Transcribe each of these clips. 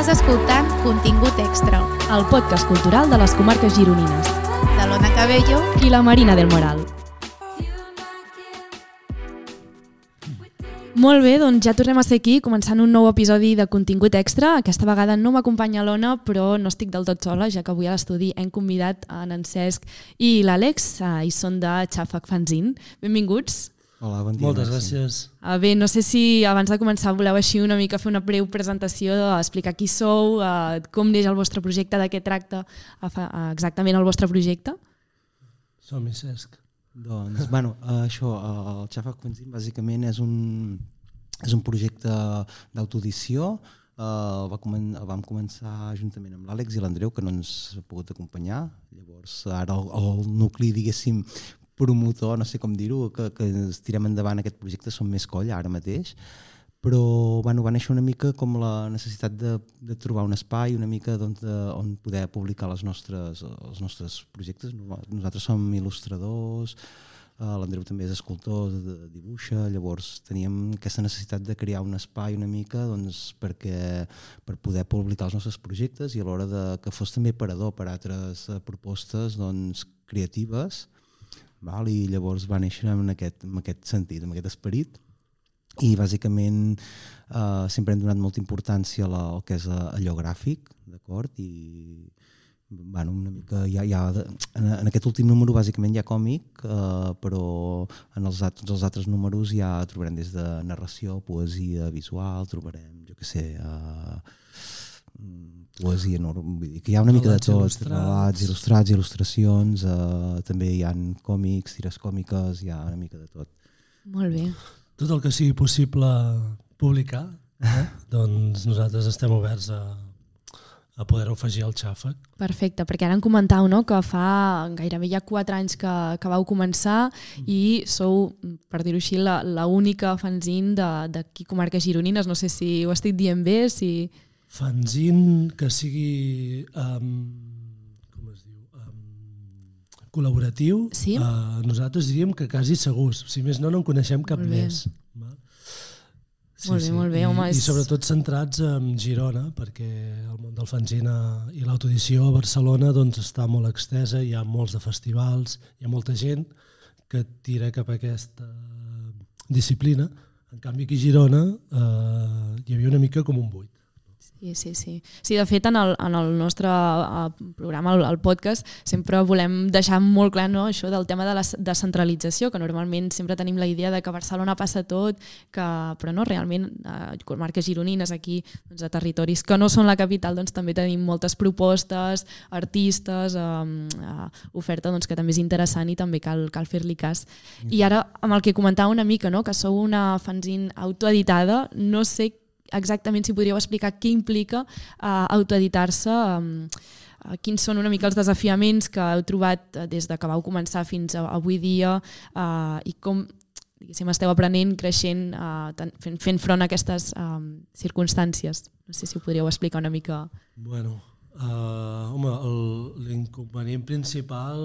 Estàs escoltant Contingut Extra, el podcast cultural de les comarques gironines de l'Ona Cabello i la Marina del Moral. Molt bé, doncs ja tornem a ser aquí, començant un nou episodi de contingut extra. Aquesta vegada no m'acompanya l'Ona, però no estic del tot sola, ja que avui a l'estudi hem convidat en en Cesc i l'Àlex, eh, i són de Xafac Fanzin. Benvinguts. Hola, bon dia. Moltes gràcies. Uh, bé, no sé si abans de començar voleu així una mica fer una breu presentació, explicar qui sou, uh, com neix el vostre projecte, de què tracta uh, exactament el vostre projecte. Som-hi, Cesc. Doncs, bueno, uh, això, uh, el Xafa Quenzin bàsicament és un, és un projecte d'autoedició Uh, va comen el vam començar juntament amb l'Àlex i l'Andreu, que no ens ha pogut acompanyar. Llavors, ara el, el nucli, diguéssim, promotor, no sé com dir-ho, que, que tirem endavant aquest projecte, som més colla ara mateix, però bueno, va néixer una mica com la necessitat de, de trobar un espai una mica doncs, de, on poder publicar les nostres, els nostres projectes. Nosaltres som il·lustradors, uh, l'Andreu també és escultor, de, de dibuixa, llavors teníem aquesta necessitat de crear un espai una mica doncs, perquè, per poder publicar els nostres projectes i a l'hora de que fos també parador per altres uh, propostes doncs, creatives val? i llavors va néixer en aquest, en aquest sentit, en aquest esperit i bàsicament eh, sempre hem donat molta importància a al que és eh, allò gràfic, d'acord? I bueno, una mica ha de, en, en aquest últim número bàsicament hi ha còmic, eh, però en els, tots els altres números ja trobarem des de narració, poesia visual, trobarem, jo què sé, eh, poesia enorme, vull dir que hi ha una mica de tot, il·lustrats. relats il·lustrats, il·lustracions, eh, també hi han còmics, tires còmiques, hi ha una mica de tot. Molt bé. Tot el que sigui possible publicar, eh? doncs nosaltres estem oberts a, a poder-ho afegir al xàfec. Perfecte, perquè ara em comentau no, que fa gairebé ja 4 anys que, que vau començar i sou, per dir-ho així, la, la única fanzine d'aquí comarques gironines. No sé si ho estic dient bé, si... Fanzin que sigui um, com es diu um, col·laboratiu Sí. uh, nosaltres diríem que quasi segurs si més no no en coneixem cap Molt bé. més va? Molt bé, molt bé, I, home, i és- sobretot centrats en Girona perquè el món del fanzina i l'autoedició a Barcelona doncs, està molt extesa, hi ha molts de festivals hi ha molta gent que tira cap a aquesta disciplina en canvi aquí a Girona eh, hi havia una mica com un buit Sí, sí, sí. Sí, de fet, en el, en el nostre uh, programa, el, el podcast, sempre volem deixar molt clar no, això del tema de la descentralització, que normalment sempre tenim la idea de que a Barcelona passa tot, que, però no, realment, uh, comarques gironines, aquí, doncs, a territoris que no són la capital, doncs també tenim moltes propostes, artistes, um, uh, oferta doncs, que també és interessant i també cal, cal fer-li cas. I ara, amb el que comentava una mica, no, que sou una fanzine autoeditada, no sé exactament si podríeu explicar què implica uh, autoeditar-se, uh, quins són una mica els desafiaments que heu trobat uh, des de que vau començar fins a, avui dia uh, i com diguéssim, esteu aprenent, creixent, ten, fent, fent front a aquestes um, circumstàncies. No sé si ho podríeu explicar una mica. Bueno, uh, home, l'inconvenient principal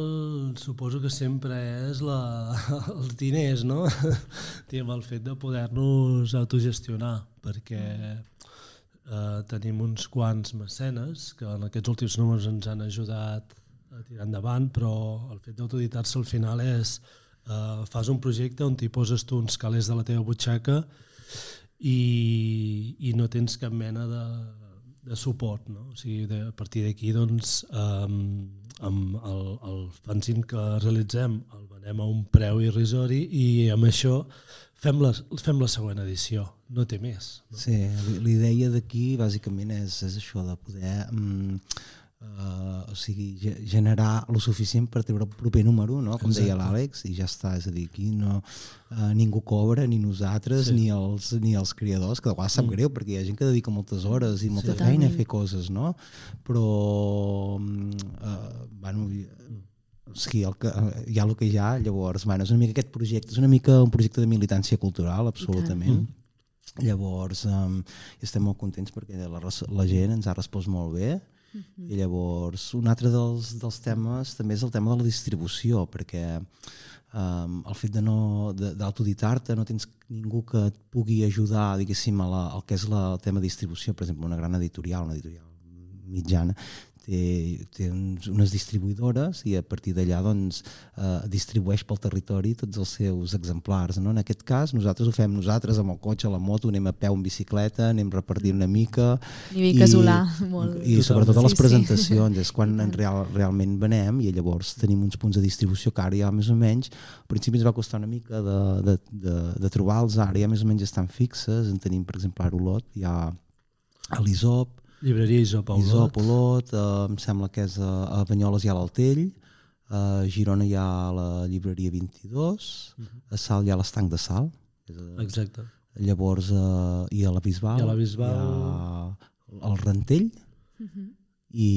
suposo que sempre és la, els diners, no? Diguem, el fet de poder-nos autogestionar, perquè uh, tenim uns quants mecenes que en aquests últims números ens han ajudat a tirar endavant, però el fet d'autoeditar-se al final és uh, fas un projecte on t'hi poses tu uns calés de la teva butxaca i, i no tens cap mena de, de suport. No? O sigui, de, a partir d'aquí, doncs, um, amb el, el fanzine que realitzem el venem a un preu irrisori i amb això fem la, fem la següent edició, no té més. No? Sí, l'idea d'aquí bàsicament és, és això de poder uh, o sigui, ge- generar lo suficient per treure el proper número, no? com deia Exacte. l'Àlex, i ja està, és a dir, aquí no, uh, ningú cobra, ni nosaltres, Sí. ni, els, ni els creadors, que de vegades sap Mm. greu, perquè hi ha gent que dedica moltes hores i molta Sí. feina a fer coses, no? Però, mm, uh, bueno, o sigui, el que, eh, hi ha el que hi ha, llavors, bueno, és una mica aquest projecte, és una mica un projecte de militància cultural, absolutament. Llavors, um, estem molt contents perquè la, la gent ens ha respost molt bé Mhm. i llavors un altre dels, dels temes també és el tema de la distribució perquè um, el fet de no d'autoditar-te, no tens ningú que et pugui ajudar, diguéssim, a la, al que és la, el tema de distribució, per exemple, una gran editorial, una editorial mitjana, té, té uns, unes distribuïdores i a partir d'allà doncs, eh, distribueix pel territori tots els seus exemplars. No? En aquest cas, nosaltres ho fem nosaltres amb el cotxe, la moto, anem a peu en bicicleta, anem repartint una mica... I, i casolà, molt. I, i sobretot a les Sí, sí. presentacions, és quan en real, realment venem i llavors tenim uns punts de distribució que ara ja més o menys, al principi ens va costar una mica de, de, de, de trobar-los, ara ja més o menys estan fixes, en tenim per exemple a Olot, hi ha a l'Isop, Llibreria Isop a Olot. Isop, Olot, eh, em sembla que és a, a Banyoles hi ha l'Altell, a Girona hi ha la llibreria 22, a Sal hi ha l'estanc de Sal, és a, Exacte. llavors eh, i a la Bisbal, I a la Bisbal. hi ha el Rentell Mhm. i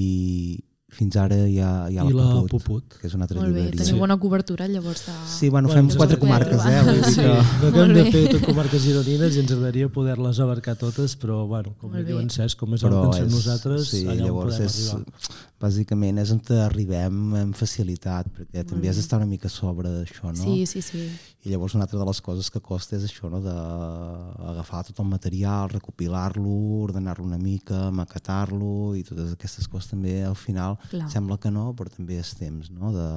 fins ara hi ha, hi ha I la, la Puput, Puput. que és una altra Molt bé, llibreria. teniu bona cobertura llavors de... Sí, bueno, Bueno, fem doncs quatre comarques, eh? Vull dir Sí, que... no que hem Molt de bé. fer tot comarques gironines i ens agradaria poder-les abarcar totes, però bueno, com Molt bé bé. diu en Cesc, com és però el que és, nosaltres, sí, allà llavors podem és, arribar. bàsicament és on arribem amb facilitat, perquè també has d'estar una mica a sobre d'això, no? Sí, sí, sí. I llavors una altra de les coses que costa és això, no? d'agafar tot el material, recopilar-lo, ordenar-lo una mica, maquetar-lo i totes aquestes coses també al final Clar. sembla que no, però també és temps no? de,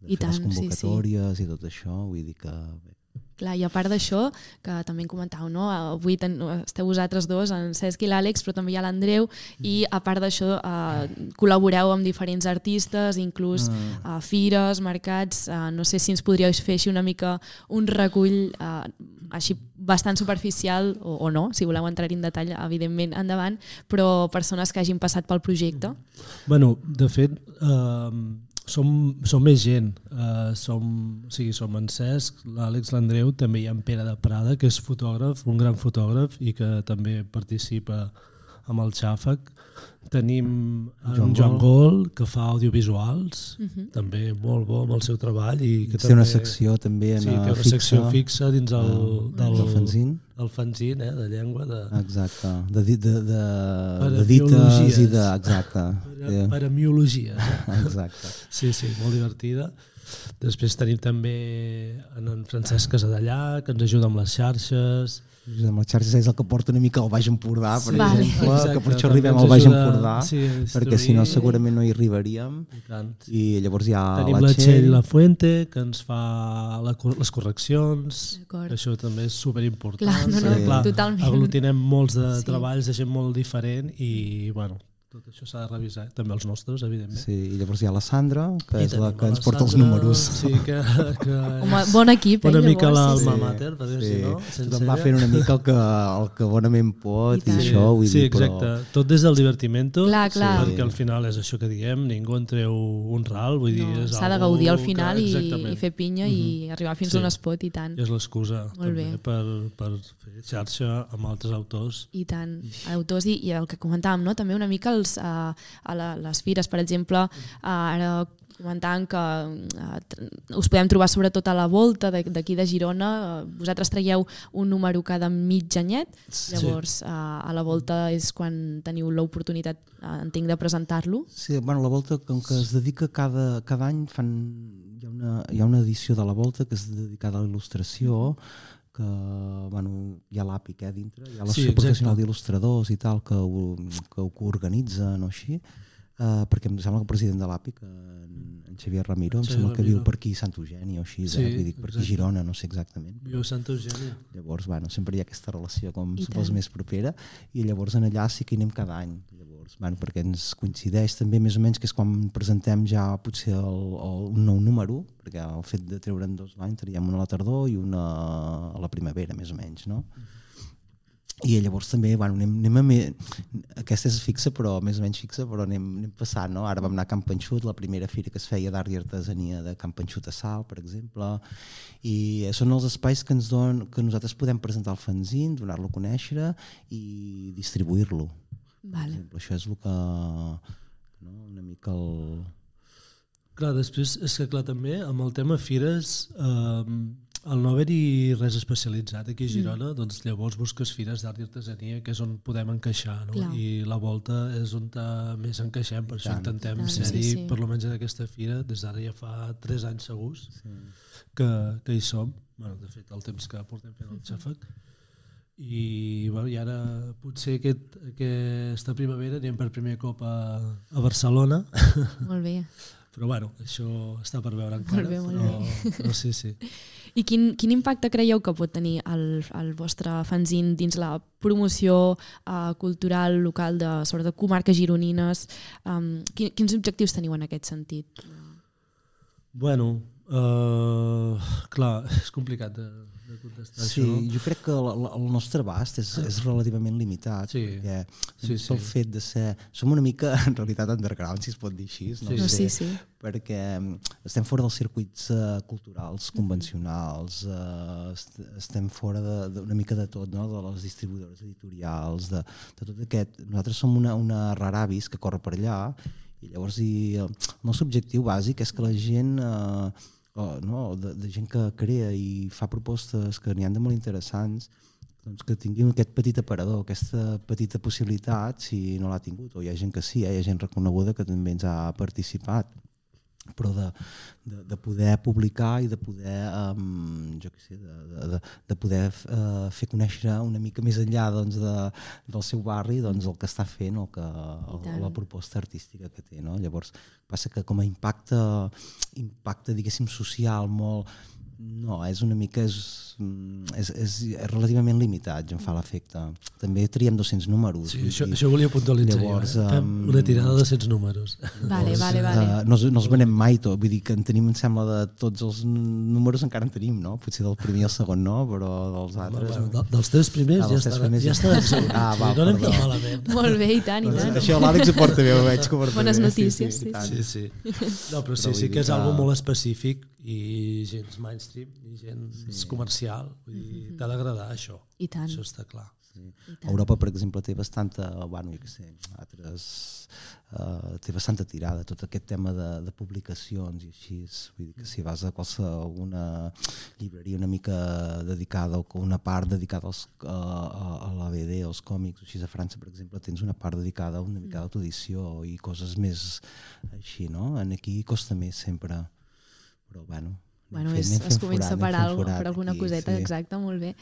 de I fer les tant, sí, sí. convocatòries i tot això, vull dir que bé, Clar, i a part d'això, que també en comentàveu, no? avui ten, esteu vosaltres dos, en Cesc i l'Àlex, però també hi ha l'Andreu, i a part d'això eh, col·laboreu amb diferents artistes, inclús a fires, mercats, eh, no sé si ens podríeu fer així una mica un recull eh, així bastant superficial, o, o no, si voleu entrar en detall, evidentment, endavant, però persones que hagin passat pel projecte. Bueno, de fet, eh, som, som més gent. Eh, som, o sigui, som en Cesc, l'Àlex, l'Andreu, també hi ha en Pere de Prada, que és fotògraf, un gran fotògraf i que també participa amb el Xàfec. Tenim en Joan Joan Gol, que fa audiovisuals, Mhm. també molt bo amb el seu treball. I que té una també, secció també en sí, té una fixa, secció fixa dins el, del, del fanzine. Del fanzine, eh, de llengua, de, Exacte, de, de, de, de dites i de... Exacte, per, per amiologia. Eh? exacte. Sí, sí, molt divertida. Després tenim també en, en Francesc Casadellà, que ens ajuda amb les xarxes. Amb les xarxes és el que porta una mica al Baix Empordà, per Sí. Vale. exemple, Exacte, que per això arribem al Baix Empordà, sí, a perquè si no segurament no hi arribaríem. I tant. I llavors hi ha Tenim la la Txell, La Fuente, que ens fa la, les correccions. Això també és superimportant. Clar, no, no, perquè, totalment. Aglutinem molts de Sí. treballs de gent molt diferent i, bueno, tot això s'ha de revisar. També els nostres, evidentment. Sí, i llavors hi ha la Sandra, que I és la que ens porta els Sandra, números. Sí, que, que Home, bon equip, eh, una mica llavors, sí, l'alma sí. mater, per dir Sí, si no, tothom va fent una mica el que, el que bonament pot I i, això, vull sí, dir, però... exacte. Tot des del divertimento, Clar, clar. perquè al final és això que diem, ningú en treu un ral, vull dir, No, és S'ha de gaudir al que- final i, exactament. i fer pinya i arribar fins Sí. on es pot i tant. I és l'excusa també bé. per, per fer xarxa amb altres autors. I tant, autors i, i el que comentàvem, no? també una mica els, uh, a la, les fires, per exemple, uh, ara comentàvem que uh, us podem trobar sobretot a la volta de- d'aquí de Girona, vosaltres traieu un número cada mig anyet, llavors uh, a la volta és quan teniu l'oportunitat, uh, entenc, de presentar-lo. Sí, bueno, la Volta, com que es dedica cada, cada any, fan, hi, ha una, hi ha una edició de la Volta que és dedicada a la il·lustració, que bueno, hi ha l'APIC eh, dintre, hi ha l'Associació exacte. Professional d'Il·lustradors i tal, que ho, que ho coorganitzen o així, uh, perquè em sembla que el president de l'APIC, en, en Xavier Ramiro, em Xavier sembla que Ramiro. viu per aquí a Sant Eugeni o així, Sí, eh? Vull dir, per aquí. Girona, no sé exactament. Viu a Santa Eugènia. Llavors, bueno, sempre hi ha aquesta relació com I si tant. més propera i llavors en allà sí que hi anem cada any llavors, bueno, perquè ens coincideix també més o menys que és quan presentem ja potser el, el, un nou número perquè el fet de treure'n dos l'any teníem una a la tardor i una a la primavera més o menys, no? i llavors també, bueno, anem, anem a me... aquesta és fixa però més o menys fixa però anem, anem passant, no? ara vam anar a Camp Panxut la primera fira que es feia d'art i artesania de Camp Panxut a Sal, per exemple i són els espais que ens don, que nosaltres podem presentar el fanzine, donar-lo a conèixer i distribuir-lo per Vale. exemple, això és el que no? una mica el... Clar, després és que clar també amb el tema fires eh, al no haver-hi res especialitzat aquí a Girona, mm. doncs llavors busques fires d'art i artesania, que és on podem encaixar, no? Clar. I la volta és on més encaixem, per això tant. intentem Tant, ser-hi, sí, sí. per almenys en aquesta fira, des d'ara ja fa 3 anys segurs que, que hi som. Bueno, de fet, el temps que portem fent el xàfec. I, bueno, i ara potser aquest, aquesta primavera anem per primer cop a, a Barcelona, Molt bé. però bueno, això està per veure encara. Molt bé, molt però, però sí, sí. I quin, quin impacte creieu que pot tenir el, el vostre fanzine dins la promoció uh, cultural local de, sobretot, comarques gironines? Um, quin, quins objectius teniu en aquest sentit? Bueno, uh, clar, és complicat de, de contestar Sí, això. jo crec que la- la- el nostre abast és, és relativament limitat, Sí. perquè Sí, pel sí. fet de ser... Som una mica, en realitat, underground, si es pot dir així. No, Sí, No, sé, sí, sí. perquè mm, estem fora dels circuits uh, culturals convencionals, uh, est estem fora de- d'una mica de tot, no? de les distribuïdores editorials, de, de tot aquest... Nosaltres som una, una raravis que corre per allà i llavors i, el nostre objectiu bàsic és que la gent... Uh, uh, no? de, de gent que crea i fa propostes que n'hi han de molt interessants doncs que tinguin aquest petit aparador, aquesta petita possibilitat, si no l'ha tingut, o hi ha gent que sí, eh? hi ha gent reconeguda que també ens ha participat, però de, de, de poder publicar i de poder, um, jo què sé, de, de, de, de poder uh, fer conèixer una mica més enllà doncs, de, del seu barri doncs, el que està fent o que, el, la proposta artística que té. No? Llavors, passa que com a impacte, impacte diguéssim, social molt, no, és una mica... És, és, és, és relativament limitat, ja em fa l'efecte. També triem 200 números. Sí, això, dir, això volia puntualitzar Llavors, jo. Eh? Fem una tirada de 100 números. Vale, vale, vale. Uh, no, no els venem mai tot, vull dir que en tenim, em sembla, de tots els números encara en tenim, no? Potser del primer i el segon no, però dels altres... Bueno, de- dels tres primers Ah, ja estan, primers ja ja. segurs. Ah, va, no anem tan perdó. malament. Molt bé, i tant, i tant. Això l'Àlex ho porta bé, ho veig que ho porta Bones bé. notícies, sí, tant. Sí, sí. No, però sí, Però sí que és que- algo molt específic i gens mainstream i gens comercial. Vull dir, t'ha d'agradar això. I tant. Això està clar. Europa, per exemple, té bastanta, bueno, jo què sé, altres, uh, té bastanta tirada, tot aquest tema de, de publicacions i així, vull dir que si vas a qualsevol alguna llibreria una mica dedicada o una part dedicada als, a, a, l'ABD, als còmics, o així a França, per exemple, tens una part dedicada a una mica d'autoedició i coses més així, no? En aquí costa més sempre, però bueno, Bueno, fent- és, es comença forat, per, algo, per alguna coseta, sí. exacte, molt bé.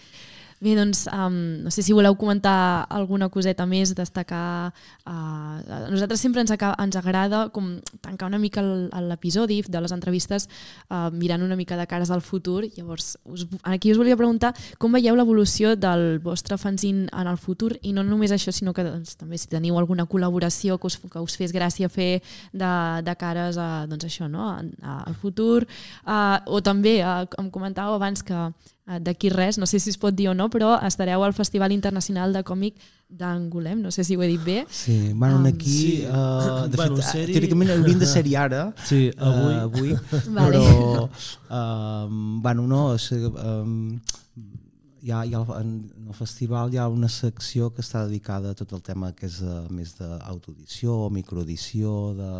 Bé, doncs, um, no sé si voleu comentar alguna coseta més, destacar... Uh, a nosaltres sempre ens, aca- ens agrada com tancar una mica l'episodi de les entrevistes uh, mirant una mica de cares al futur. Llavors, us, aquí us volia preguntar com veieu l'evolució del vostre fanzine en el futur i no només això, sinó que doncs, també si teniu alguna col·laboració que us, que us fes gràcia fer de, de cares a, doncs això, no? a, a, al futur. Uh, o també, uh, em comentàveu abans que d'aquí res, no sé si es pot dir o no, però estareu al Festival Internacional de Còmic d'Angolem, no sé si ho he dit bé. Sí, bueno, Um, aquí, sí. uh, de Bueno, fet, sèrie- teòricament haurien de ser-hi ara, Sí, avui. Uh, avui Vale. però, um, bueno, no, és, um, hi ha, hi ha, en el festival hi ha una secció que està dedicada a tot el tema que és uh, més d'autoedició, microedició, de,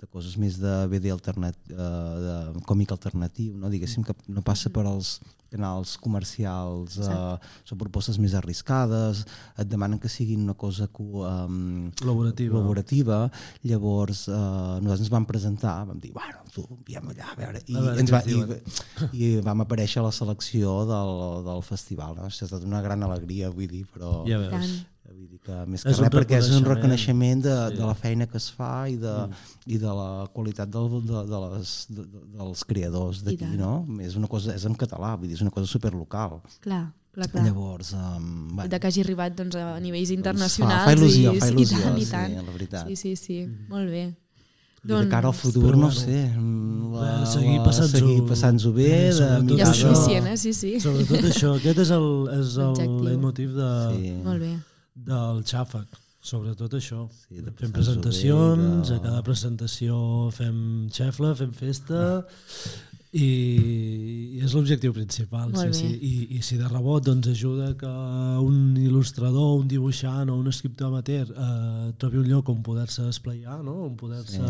de coses més de BD alternat, uh, de còmic alternatiu, no? diguéssim que no passa per als canals comercials, uh, són propostes més arriscades, et demanen que siguin una cosa co, um, Col·laborativa. col·laborativa. Llavors, eh, nosaltres ens vam presentar, vam dir, bueno, tu, enviem allà, a veure, i, A veure ens va, i, i vam aparèixer a la selecció del, del festival. No? Això ha estat una gran alegria, vull dir, però... Ja Tant. Veus. Vull dir que més És que un res perquè és un reconeixement. de, Sí. de la feina que es fa i de, i de la qualitat del, de, de les, de, de, dels creadors d'aquí, no? És una cosa, és en català, vull dir, és una cosa superlocal. Clar, clar, clar. Llavors, um, bueno, de que hagi arribat doncs, a nivells fa- internacionals. fa il·lusió, i, fa il·lusió, i tant, i sí, tant. la veritat. Sí, sí, sí, molt bé. I de cara al futur, Però no bueno, sé, mm, la, eh, seguir la- passant-s'ho- seguir passant-ho bé, Eh, de sobretot Ja mirar és suficient, eh? Sí, sí. Sobretot això, aquest és el, és el leitmotiv de, Sí. Molt bé. Del xàfec. Sobretot això. Sí, de fem presentacions, de- a cada presentació fem xefla, fem festa i, i és l'objectiu principal. Sí, sí. I, I si de rebot doncs, ajuda que un il·lustrador, un dibuixant o un escriptor amateur eh, trobi un lloc on poder-se desplegar, no? on poder-se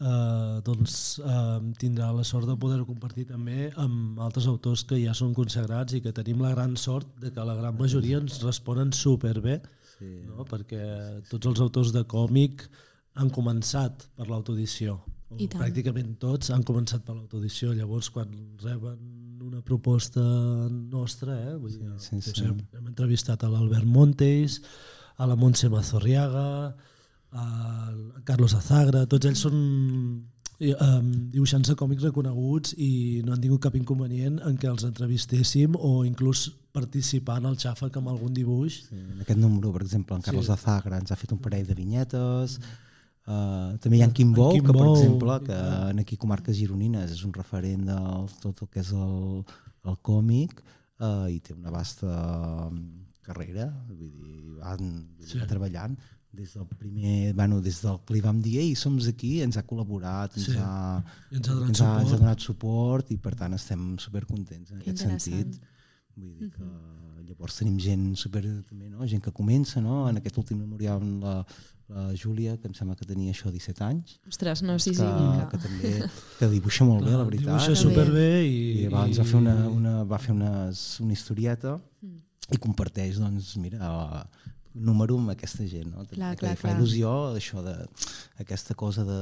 eh, doncs, eh, tindrà la sort de poder-ho compartir també amb altres autors que ja són consagrats i que tenim la gran sort de que la gran majoria ens responen superbé, sí. no? perquè tots els autors de còmic han començat per l'autoedició. Pràcticament tots han començat per l'autoedició. Llavors, quan reben una proposta nostra, eh, vull dir, sí, sí, sí. Hem, hem entrevistat a l'Albert Montes, a la Montse Mazorriaga, a Carlos Azagra, tots ells són um, dibuixants de còmics reconeguts i no han tingut cap inconvenient en que els entrevistéssim o inclús participar en el xàfec amb algun dibuix. Sí, en aquest número, per exemple, en Carlos sí. Azagra ens ha fet un parell de vinyetes, Uh, també hi ha en Quim Bou, que per exemple, que en aquí comarques gironines és un referent de tot el que és el, el còmic uh, i té una vasta carrera, vull dir, van, sí. treballant des del primer, bueno, des del que li vam dir i som aquí, ens ha col·laborat, ens, sí. ha, ens, ha, donat ens, ha, ens ha donat suport i per tant estem supercontents en aquest sentit. Vull dir que llavors tenim gent super, també, no? gent que comença, no? en aquest últim memorial amb la, la Júlia, que em sembla que tenia això 17 anys. Ostres, no, sí, sí. Que, que, que també que dibuixa molt bé, la veritat. Dibuixa superbé i, i abans va fer una, una, va fer unes, una historieta mm. i comparteix, doncs, mira, número amb aquesta gent, no? Clar, que clar, fa clar. il·lusió això de aquesta cosa de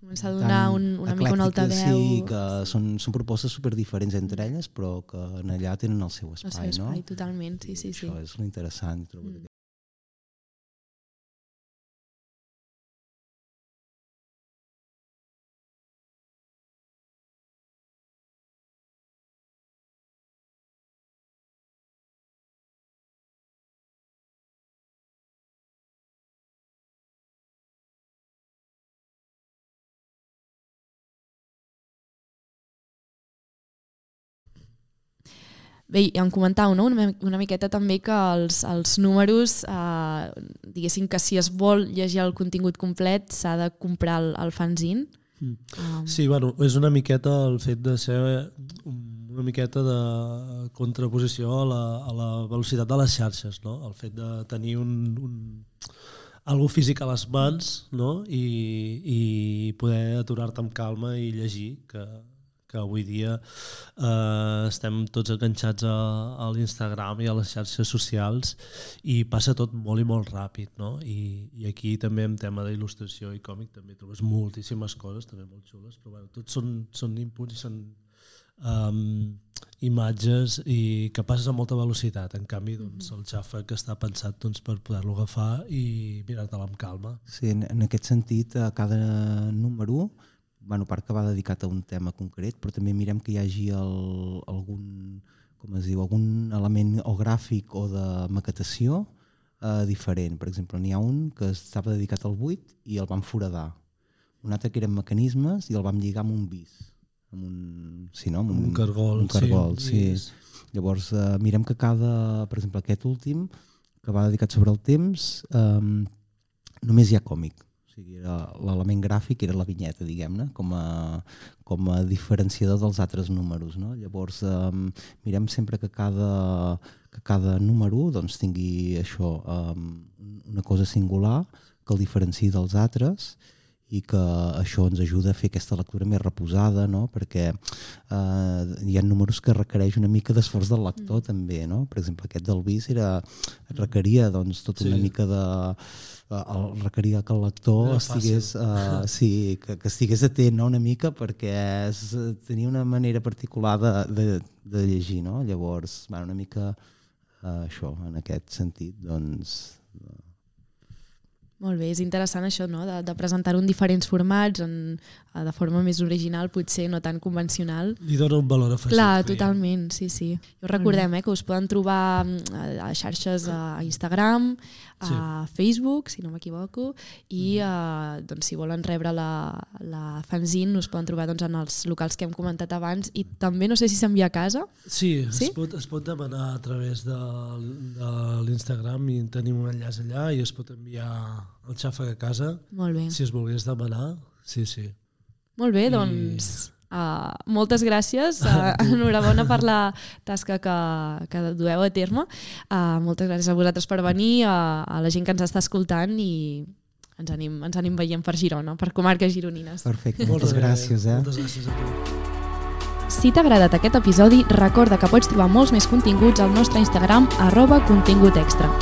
començar a donar un, una mica un altaveu sí, que són, són propostes super diferents entre elles però que en allà tenen el seu espai, el seu espai no? totalment, sí, sí, sí. això és l'interessant trobo mm. Bé, ja em comentau no? una, una miqueta també que els, els números, eh, diguéssim que si es vol llegir el contingut complet s'ha de comprar el, el fanzine. Mm. Um. Sí, bueno, és una miqueta el fet de ser una miqueta de contraposició a la, a la velocitat de les xarxes, no? el fet de tenir un, un, algo físic a les mans no? I, i poder aturar-te amb calma i llegir, que, que avui dia eh, estem tots enganxats a, a l'Instagram i a les xarxes socials i passa tot molt i molt ràpid, no? I, i aquí també en tema d'il·lustració i còmic també trobes moltíssimes coses, també molt xules, però bueno, tots són, són inputs i són um, imatges i que passes a molta velocitat. En canvi, doncs, el xàfec està pensat doncs, per poder-lo agafar i mirar-te-la amb calma. Sí, en, en aquest sentit, a cada número bueno, part que va dedicat a un tema concret, però també mirem que hi hagi el, algun, com es diu, algun element o gràfic o de maquetació eh, diferent. Per exemple, n'hi ha un que estava dedicat al buit i el vam foradar. Un altre que eren mecanismes i el vam lligar amb un vis. Amb un, sí, no? amb un, un cargol. Un cargol, sí. sí. Llavors, eh, mirem que cada, per exemple, aquest últim, que va dedicat sobre el temps, eh, només hi ha còmic sigui, l'element gràfic era la vinyeta, diguem-ne, com, a, com a diferenciador dels altres números. No? Llavors, um, mirem sempre que cada, que cada número doncs, tingui això, um, una cosa singular que el diferenciï dels altres i que això ens ajuda a fer aquesta lectura més reposada, no? perquè eh, hi ha números que requereix una mica d'esforç del lector mm. també, no? per exemple aquest del bis era, requeria doncs, tota sí. una mica de el requeria que el lector estigués, uh, sí, que, que estigués atent no? una mica perquè és, tenia una manera particular de, de, de llegir, no? llavors bueno, una mica uh, això, en aquest sentit doncs, molt bé, és interessant això, no? de, de presentar-ho en diferents formats, en, de forma més original, potser no tan convencional. Li dona un valor afegit. Clar, totalment, sí, sí. Us recordem eh, que us poden trobar mm, a, xarxes a Instagram, a sí. Facebook, si no m'equivoco, i uh, doncs, si volen rebre la, la fanzine us poden trobar doncs, en els locals que hem comentat abans i també no sé si s'envia a casa. Sí, sí? Es, pot, es pot demanar a través de, de l'Instagram i tenim un enllaç allà i es pot enviar el xàfec a casa. Molt bé. Si es volgués demanar, sí, sí. Molt bé, I... doncs uh, moltes gràcies. Uh, enhorabona per la tasca que, que dueu a terme. Uh, moltes gràcies a vosaltres per venir, a, a la gent que ens està escoltant i ens anem, ens anem veient per Girona, per comarques gironines. Perfecte, Molt moltes gràcies. Eh? Moltes gràcies a tu. Si t'ha agradat aquest episodi, recorda que pots trobar molts més continguts al nostre Instagram arroba contingut extra.